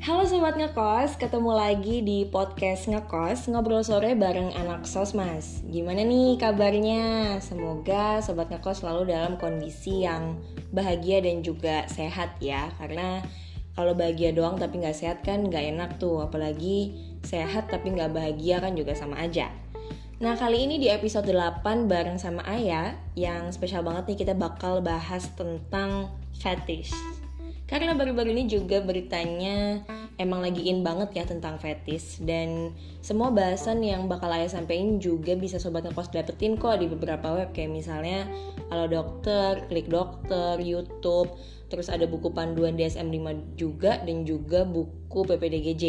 Halo Sobat Ngekos, ketemu lagi di podcast Ngekos Ngobrol sore bareng anak sosmas. Gimana nih kabarnya? Semoga Sobat Ngekos selalu dalam kondisi yang bahagia dan juga sehat ya. Karena kalau bahagia doang tapi nggak sehat kan nggak enak tuh. Apalagi sehat tapi nggak bahagia kan juga sama aja. Nah kali ini di episode 8 bareng sama Ayah Yang spesial banget nih kita bakal bahas tentang fetish karena baru-baru ini juga beritanya emang lagi in banget ya tentang fetis. Dan semua bahasan yang bakal ayah sampein juga bisa sobat ngekos dapetin kok di beberapa web. Kayak misalnya kalau dokter, klik dokter, YouTube, terus ada buku panduan DSM-5 juga dan juga buku PPDGJ.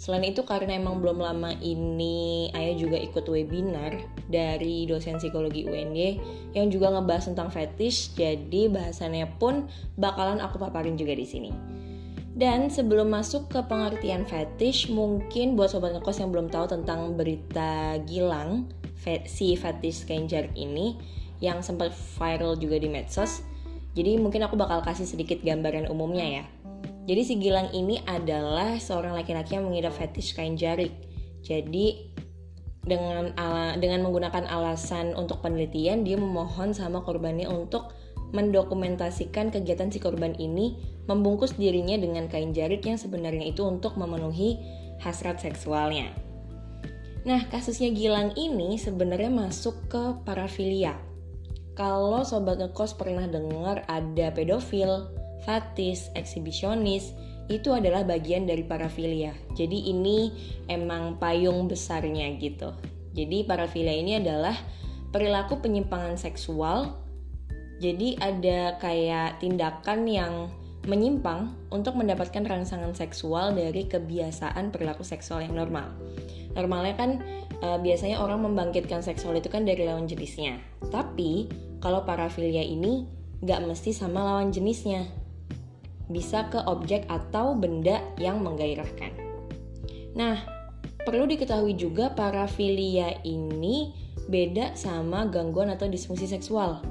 Selain itu karena emang belum lama ini ayah juga ikut webinar dari dosen psikologi UNY yang juga ngebahas tentang fetish, jadi bahasannya pun bakalan aku paparin juga di sini. Dan sebelum masuk ke pengertian fetish, mungkin buat sobat ngekos yang belum tahu tentang berita Gilang, si fetish Kenjar ini yang sempat viral juga di medsos. Jadi mungkin aku bakal kasih sedikit gambaran umumnya ya. Jadi si Gilang ini adalah seorang laki-laki yang mengidap fetish kain jarik. Jadi dengan ala, dengan menggunakan alasan untuk penelitian dia memohon sama korbannya untuk mendokumentasikan kegiatan si korban ini membungkus dirinya dengan kain jarik yang sebenarnya itu untuk memenuhi hasrat seksualnya. Nah, kasusnya Gilang ini sebenarnya masuk ke parafilia. Kalau sobat ngekos pernah dengar ada pedofil, fatis, eksibisionis, itu adalah bagian dari parafilia. Jadi ini emang payung besarnya gitu. Jadi parafilia ini adalah perilaku penyimpangan seksual. Jadi ada kayak tindakan yang menyimpang untuk mendapatkan rangsangan seksual dari kebiasaan perilaku seksual yang normal. Normalnya kan e, biasanya orang membangkitkan seksual itu kan dari lawan jenisnya. Tapi kalau parafilia ini nggak mesti sama lawan jenisnya bisa ke objek atau benda yang menggairahkan. Nah, perlu diketahui juga parafilia ini beda sama gangguan atau disfungsi seksual.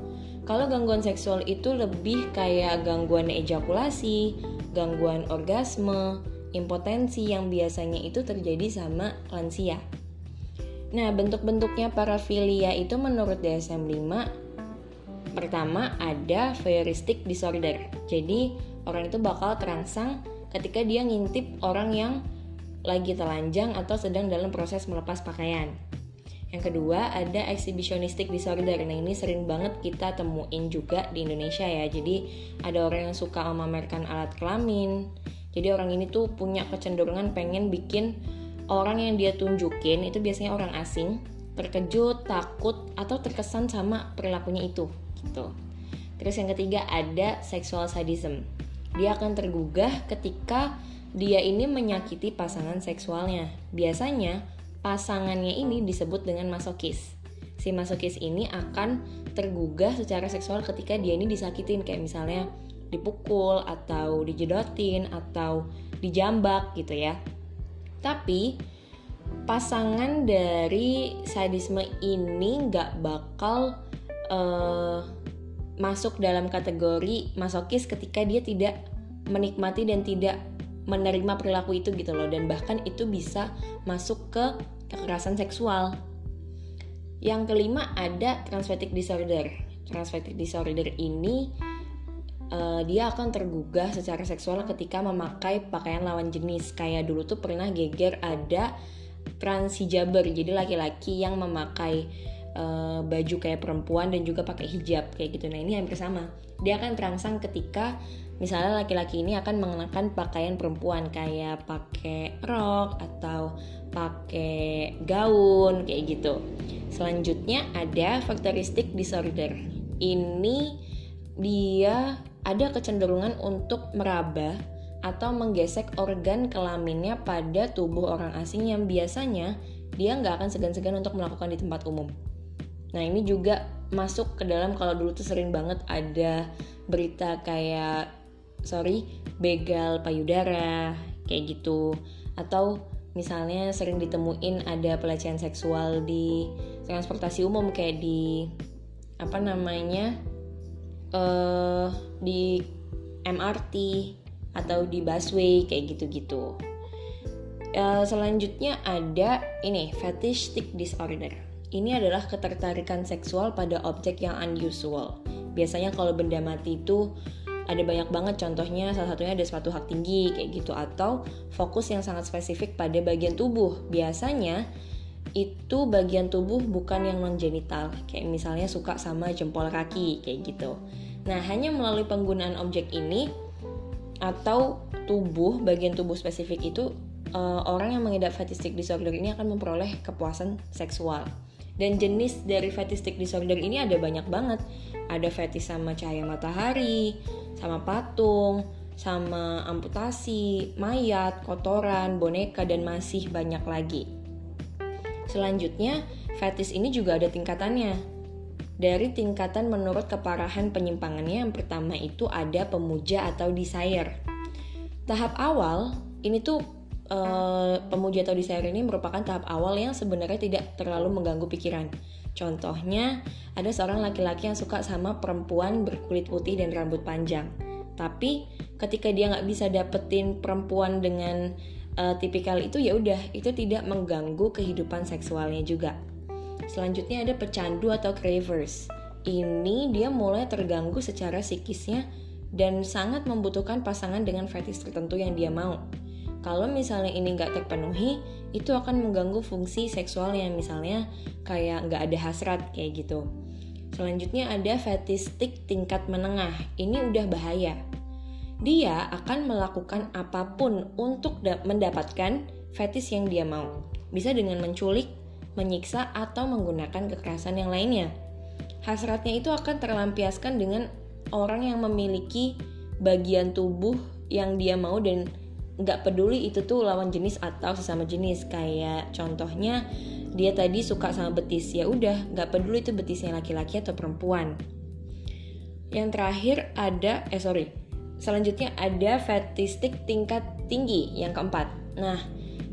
Kalau gangguan seksual itu lebih kayak gangguan ejakulasi, gangguan orgasme, impotensi yang biasanya itu terjadi sama lansia. Nah, bentuk-bentuknya parafilia itu menurut DSM-5 pertama ada voyeuristic disorder. Jadi, orang itu bakal terangsang ketika dia ngintip orang yang lagi telanjang atau sedang dalam proses melepas pakaian. Yang kedua ada exhibitionistic disorder. Nah ini sering banget kita temuin juga di Indonesia ya. Jadi ada orang yang suka memamerkan alat kelamin. Jadi orang ini tuh punya kecenderungan pengen bikin orang yang dia tunjukin itu biasanya orang asing terkejut, takut atau terkesan sama perilakunya itu gitu. Terus yang ketiga ada sexual sadism dia akan tergugah ketika dia ini menyakiti pasangan seksualnya. Biasanya pasangannya ini disebut dengan masokis. Si masokis ini akan tergugah secara seksual ketika dia ini disakitin kayak misalnya dipukul atau dijedotin atau dijambak gitu ya. Tapi pasangan dari sadisme ini nggak bakal uh, masuk dalam kategori masokis ketika dia tidak menikmati dan tidak menerima perilaku itu gitu loh dan bahkan itu bisa masuk ke kekerasan seksual. Yang kelima ada transvestic disorder. Transvestic disorder ini uh, dia akan tergugah secara seksual ketika memakai pakaian lawan jenis. Kayak dulu tuh pernah geger ada trans hijaber, jadi laki-laki yang memakai uh, baju kayak perempuan dan juga pakai hijab kayak gitu. Nah ini hampir sama. Dia akan terangsang ketika misalnya laki-laki ini akan mengenakan pakaian perempuan kayak pakai rok atau pakai gaun kayak gitu. Selanjutnya ada faktoristik disorder. Ini dia ada kecenderungan untuk meraba atau menggesek organ kelaminnya pada tubuh orang asing yang biasanya dia nggak akan segan-segan untuk melakukan di tempat umum. Nah ini juga masuk ke dalam kalau dulu tuh sering banget ada berita kayak sorry begal payudara kayak gitu atau misalnya sering ditemuin ada pelecehan seksual di transportasi umum kayak di apa namanya uh, di MRT atau di busway kayak gitu-gitu. Uh, selanjutnya ada ini fetishistic disorder. Ini adalah ketertarikan seksual pada objek yang unusual. Biasanya kalau benda mati itu ada banyak banget contohnya salah satunya ada sepatu hak tinggi kayak gitu atau fokus yang sangat spesifik pada bagian tubuh. Biasanya itu bagian tubuh bukan yang non genital kayak misalnya suka sama jempol kaki kayak gitu. Nah, hanya melalui penggunaan objek ini atau tubuh bagian tubuh spesifik itu uh, orang yang mengidap fetishistic disorder ini akan memperoleh kepuasan seksual. Dan jenis dari fetishistic disorder ini ada banyak banget. Ada fetis sama cahaya matahari, sama patung, sama amputasi, mayat, kotoran, boneka, dan masih banyak lagi. Selanjutnya, fetis ini juga ada tingkatannya. Dari tingkatan menurut keparahan penyimpangannya, yang pertama itu ada pemuja atau desire. Tahap awal, ini tuh uh, pemuja atau desire ini merupakan tahap awal yang sebenarnya tidak terlalu mengganggu pikiran. Contohnya, ada seorang laki-laki yang suka sama perempuan berkulit putih dan rambut panjang. Tapi ketika dia nggak bisa dapetin perempuan dengan uh, tipikal itu ya udah itu tidak mengganggu kehidupan seksualnya juga. Selanjutnya ada pecandu atau cravers. Ini dia mulai terganggu secara psikisnya dan sangat membutuhkan pasangan dengan fetish tertentu yang dia mau. Kalau misalnya ini nggak terpenuhi, itu akan mengganggu fungsi seksual yang misalnya kayak nggak ada hasrat kayak gitu. Selanjutnya ada fetistik tingkat menengah. Ini udah bahaya. Dia akan melakukan apa pun untuk mendapatkan fetis yang dia mau. Bisa dengan menculik, menyiksa, atau menggunakan kekerasan yang lainnya. Hasratnya itu akan terlampiaskan dengan orang yang memiliki bagian tubuh yang dia mau dan nggak peduli itu tuh lawan jenis atau sesama jenis. Kayak contohnya dia tadi suka sama betis. Ya udah nggak peduli itu betisnya laki-laki atau perempuan. Yang terakhir ada eh sorry. Selanjutnya ada fetistik tingkat tinggi yang keempat. Nah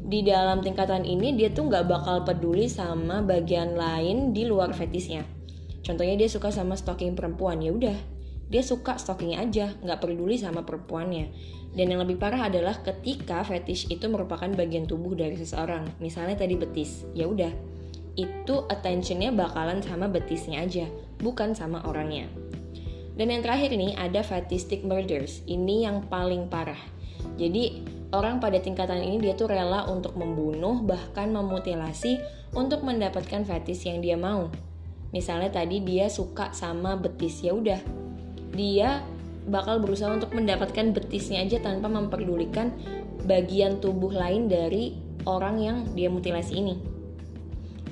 di dalam tingkatan ini dia tuh nggak bakal peduli sama bagian lain di luar fetisnya. Contohnya dia suka sama stocking perempuan ya udah. Dia suka stockingnya aja nggak peduli sama perempuannya dan yang lebih parah adalah ketika fetish itu merupakan bagian tubuh dari seseorang. Misalnya tadi betis, ya udah. Itu attentionnya bakalan sama betisnya aja, bukan sama orangnya. Dan yang terakhir ini ada fetistic murders. Ini yang paling parah. Jadi orang pada tingkatan ini dia tuh rela untuk membunuh bahkan memutilasi untuk mendapatkan fetish yang dia mau. Misalnya tadi dia suka sama betis ya udah. Dia bakal berusaha untuk mendapatkan betisnya aja tanpa memperdulikan bagian tubuh lain dari orang yang dia mutilasi ini.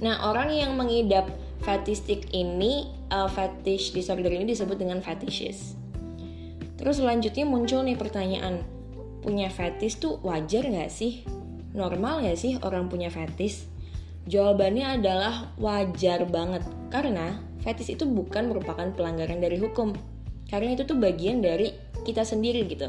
Nah, orang yang mengidap fetistik ini, uh, fetish disorder ini disebut dengan fetishes. Terus selanjutnya muncul nih pertanyaan, punya fetish tuh wajar nggak sih? Normal nggak sih orang punya fetish? Jawabannya adalah wajar banget, karena fetish itu bukan merupakan pelanggaran dari hukum, karena itu tuh bagian dari kita sendiri gitu.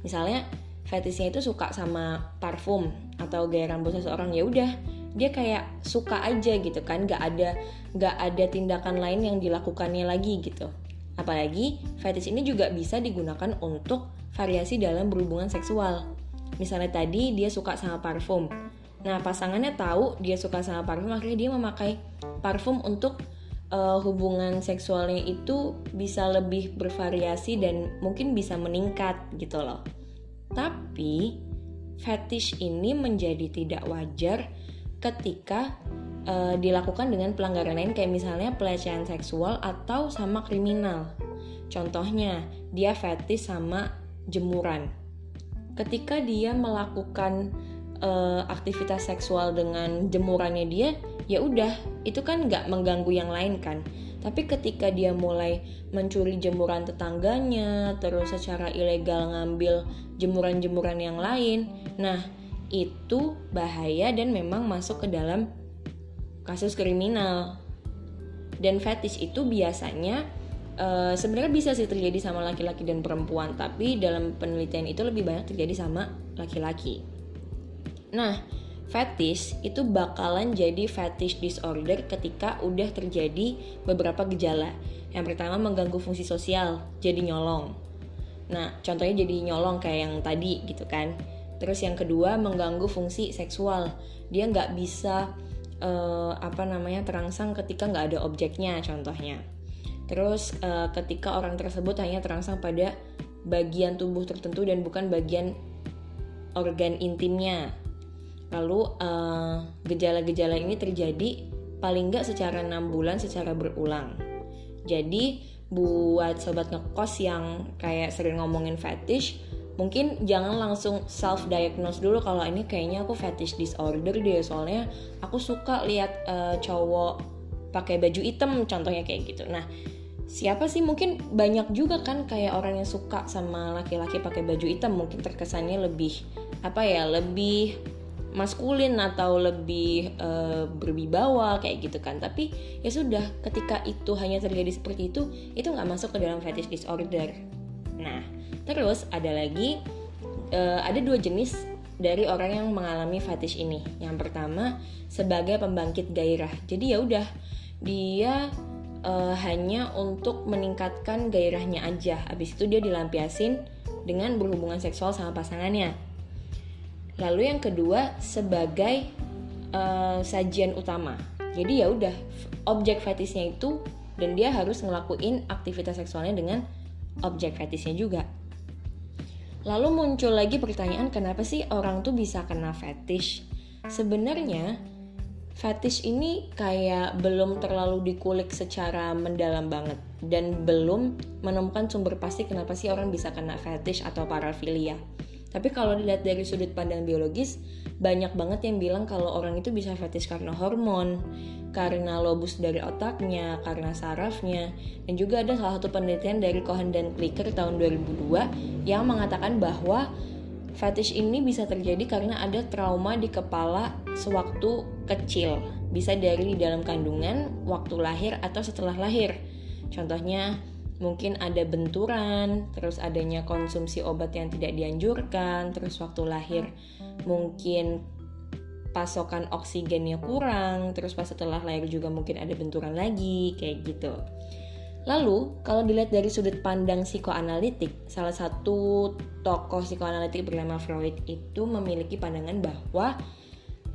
Misalnya fetishnya itu suka sama parfum atau gaya rambut seseorang ya udah dia kayak suka aja gitu kan gak ada gak ada tindakan lain yang dilakukannya lagi gitu. Apalagi fetish ini juga bisa digunakan untuk variasi dalam berhubungan seksual. Misalnya tadi dia suka sama parfum. Nah pasangannya tahu dia suka sama parfum akhirnya dia memakai parfum untuk uh, hubungan seksualnya itu bisa lebih bervariasi dan mungkin bisa meningkat gitu loh. Tapi fetish ini menjadi tidak wajar ketika uh, dilakukan dengan pelanggaran lain kayak misalnya pelecehan seksual atau sama kriminal. Contohnya, dia fetish sama jemuran. Ketika dia melakukan uh, aktivitas seksual dengan jemurannya dia, ya udah itu kan nggak mengganggu yang lain kan. Tapi ketika dia mulai mencuri jemuran tetangganya terus secara ilegal ngambil jemuran-jemuran yang lain nah itu bahaya dan memang masuk ke dalam kasus kriminal. Dan fetish itu biasanya uh, sebenarnya bisa sih terjadi sama laki-laki dan perempuan tapi dalam penelitian itu lebih banyak terjadi sama laki-laki. Nah fetish itu bakalan jadi fetish disorder ketika udah terjadi beberapa gejala. Yang pertama mengganggu fungsi sosial, jadi nyolong. Nah, contohnya jadi nyolong kayak yang tadi gitu kan. Terus yang kedua mengganggu fungsi seksual. Dia nggak bisa uh, apa namanya terangsang ketika nggak ada objeknya contohnya. Terus uh, ketika orang tersebut hanya terangsang pada bagian tubuh tertentu dan bukan bagian organ intimnya. Lalu gejala-gejala uh, ini terjadi paling nggak secara enam bulan secara berulang. Jadi buat sobat ngekos yang kayak sering ngomongin fetish mungkin jangan langsung self diagnose dulu kalau ini kayaknya aku fetish disorder deh. Soalnya aku suka lihat uh, cowok pakai baju hitam contohnya kayak gitu. Nah siapa sih? Mungkin banyak juga kan kayak orang yang suka sama laki-laki pakai baju hitam. Mungkin terkesannya lebih apa ya lebih maskulin atau lebih uh, berwibawa kayak gitu kan. Tapi ya sudah ketika itu hanya terjadi seperti itu itu nggak masuk ke dalam fetish disorder. Nah terus ada lagi uh, ada dua jenis dari orang yang mengalami fetish ini. Yang pertama sebagai pembangkit gairah. Jadi ya udah dia uh, hanya untuk meningkatkan gairahnya aja. Habis itu dia dilampiasin dengan berhubungan seksual sama pasangannya Lalu yang kedua sebagai uh, sajian utama. Jadi ya udah objek fetisnya itu dan dia harus ngelakuin aktivitas seksualnya dengan objek fetisnya juga. Lalu muncul lagi pertanyaan kenapa sih orang tuh bisa kena fetish? Sebenarnya fetish ini kayak belum terlalu dikulik secara mendalam banget dan belum menemukan sumber pasti kenapa sih orang bisa kena fetish atau parafilia. Tapi kalau dilihat dari sudut pandang biologis, banyak banget yang bilang kalau orang itu bisa fetish karena hormon, karena lobus dari otaknya, karena sarafnya, dan juga ada salah satu penelitian dari Cohen dan Klicker tahun 2002 yang mengatakan bahwa fetish ini bisa terjadi karena ada trauma di kepala sewaktu kecil, bisa dari di dalam kandungan, waktu lahir atau setelah lahir. Contohnya mungkin ada benturan, terus adanya konsumsi obat yang tidak dianjurkan, terus waktu lahir mungkin pasokan oksigennya kurang, terus pas setelah lahir juga mungkin ada benturan lagi, kayak gitu. Lalu, kalau dilihat dari sudut pandang psikoanalitik, salah satu tokoh psikoanalitik bernama Freud itu memiliki pandangan bahwa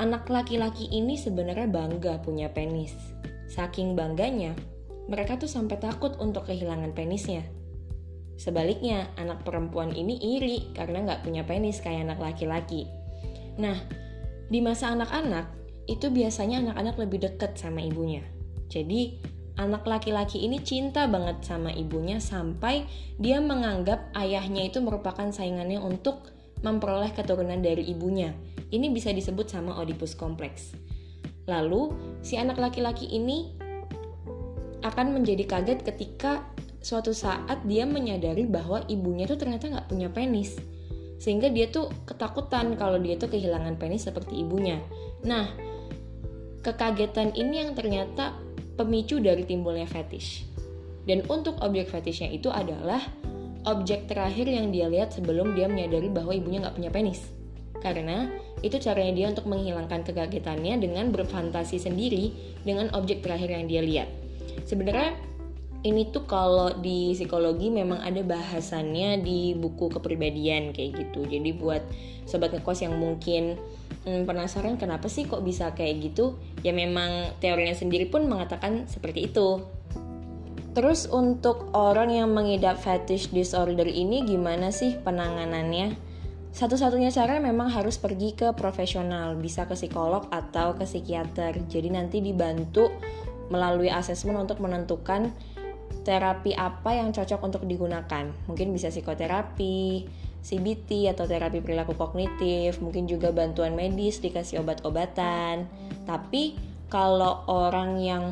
anak laki-laki ini sebenarnya bangga punya penis. Saking bangganya, mereka tuh sampai takut untuk kehilangan penisnya. Sebaliknya, anak perempuan ini iri karena nggak punya penis kayak anak laki-laki. Nah, di masa anak-anak, itu biasanya anak-anak lebih deket sama ibunya. Jadi, anak laki-laki ini cinta banget sama ibunya sampai dia menganggap ayahnya itu merupakan saingannya untuk memperoleh keturunan dari ibunya. Ini bisa disebut sama Oedipus kompleks. Lalu, si anak laki-laki ini akan menjadi kaget ketika suatu saat dia menyadari bahwa ibunya tuh ternyata nggak punya penis. Sehingga dia tuh ketakutan kalau dia tuh kehilangan penis seperti ibunya. Nah kekagetan ini yang ternyata pemicu dari timbulnya fetish. Dan untuk objek fetishnya itu adalah objek terakhir yang dia lihat sebelum dia menyadari bahwa ibunya nggak punya penis. Karena itu caranya dia untuk menghilangkan kekagetannya dengan berfantasi sendiri dengan objek terakhir yang dia lihat sebenarnya ini tuh kalau di psikologi memang ada bahasannya di buku kepribadian kayak gitu jadi buat sobat ngekos yang mungkin hmm, penasaran kenapa sih kok bisa kayak gitu ya memang teorinya sendiri pun mengatakan seperti itu Terus untuk orang yang mengidap fetish disorder ini gimana sih penanganannya? Satu-satunya cara memang harus pergi ke profesional, bisa ke psikolog atau ke psikiater. Jadi nanti dibantu melalui asesmen untuk menentukan terapi apa yang cocok untuk digunakan. Mungkin bisa psikoterapi, CBT atau terapi perilaku kognitif, mungkin juga bantuan medis dikasih obat-obatan. Tapi kalau orang yang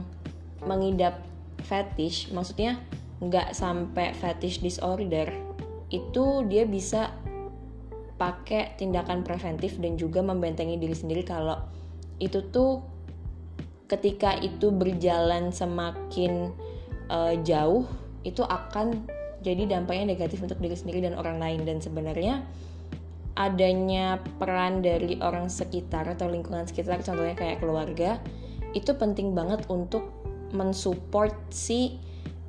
mengidap fetish, maksudnya nggak sampai fetish disorder, itu dia bisa pakai tindakan preventif dan juga membentengi diri sendiri kalau itu tuh ketika itu berjalan semakin uh, jauh itu akan jadi dampaknya negatif untuk diri sendiri dan orang lain dan sebenarnya adanya peran dari orang sekitar atau lingkungan sekitar contohnya kayak keluarga itu penting banget untuk mensupport si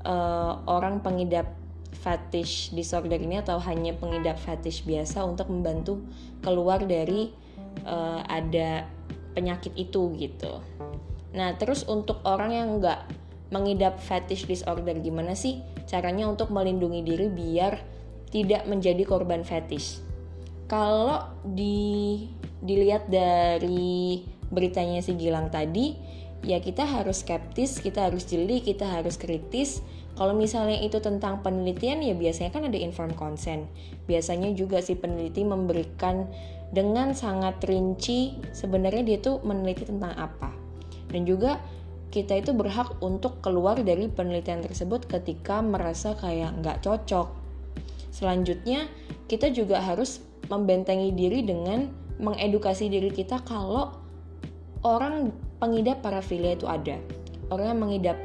uh, orang pengidap fetish disorder ini atau hanya pengidap fetish biasa untuk membantu keluar dari uh, ada penyakit itu gitu. Nah terus untuk orang yang nggak mengidap fetish disorder gimana sih caranya untuk melindungi diri biar tidak menjadi korban fetish? Kalau di dilihat dari beritanya si Gilang tadi, ya kita harus skeptis, kita harus jeli, kita harus kritis kalau misalnya itu tentang penelitian ya biasanya kan ada inform consent. Biasanya juga si peneliti memberikan dengan sangat rinci sebenarnya dia tuh meneliti tentang apa. Dan juga kita itu berhak untuk keluar dari penelitian tersebut ketika merasa kayak nggak cocok. Selanjutnya kita juga harus membentengi diri dengan mengedukasi diri kita kalau orang pengidap parafilia itu ada. Orang yang mengidap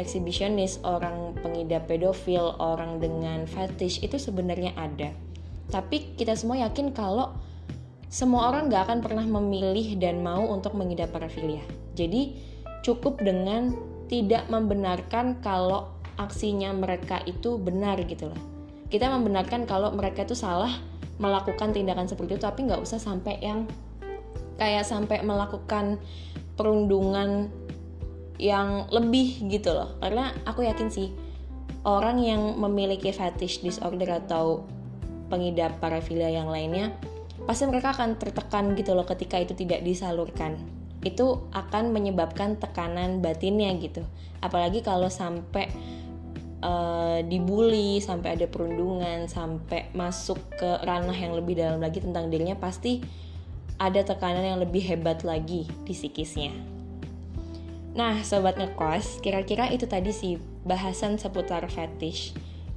eksibisionis, orang pengidap pedofil, orang dengan fetish itu sebenarnya ada. Tapi kita semua yakin kalau semua orang gak akan pernah memilih dan mau untuk mengidap parafilia. Jadi cukup dengan tidak membenarkan kalau aksinya mereka itu benar gitu loh. Kita membenarkan kalau mereka itu salah melakukan tindakan seperti itu tapi nggak usah sampai yang kayak sampai melakukan perundungan yang lebih gitu loh karena aku yakin sih orang yang memiliki fetish disorder atau pengidap parafilia yang lainnya pasti mereka akan tertekan gitu loh ketika itu tidak disalurkan. Itu akan menyebabkan tekanan batinnya gitu. Apalagi kalau sampai uh, dibully sampai ada perundungan sampai masuk ke ranah yang lebih dalam lagi tentang dirinya pasti ada tekanan yang lebih hebat lagi di psikisnya. Nah, sobat ngekos, kira-kira itu tadi sih bahasan seputar fetish.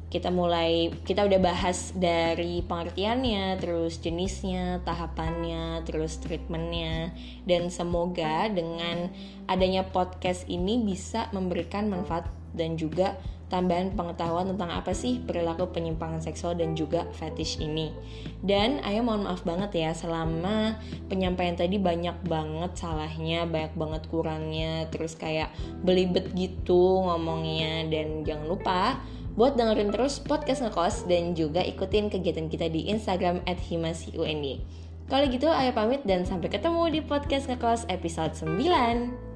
Kita mulai, kita udah bahas dari pengertiannya, terus jenisnya, tahapannya, terus treatmentnya, dan semoga dengan adanya podcast ini bisa memberikan manfaat dan juga tambahan pengetahuan tentang apa sih perilaku penyimpangan seksual dan juga fetish ini. Dan ayo mohon maaf banget ya selama penyampaian tadi banyak banget salahnya, banyak banget kurangnya, terus kayak belibet gitu ngomongnya dan jangan lupa buat dengerin terus podcast ngekos dan juga ikutin kegiatan kita di Instagram at Kalau gitu ayo pamit dan sampai ketemu di podcast ngekos episode 9.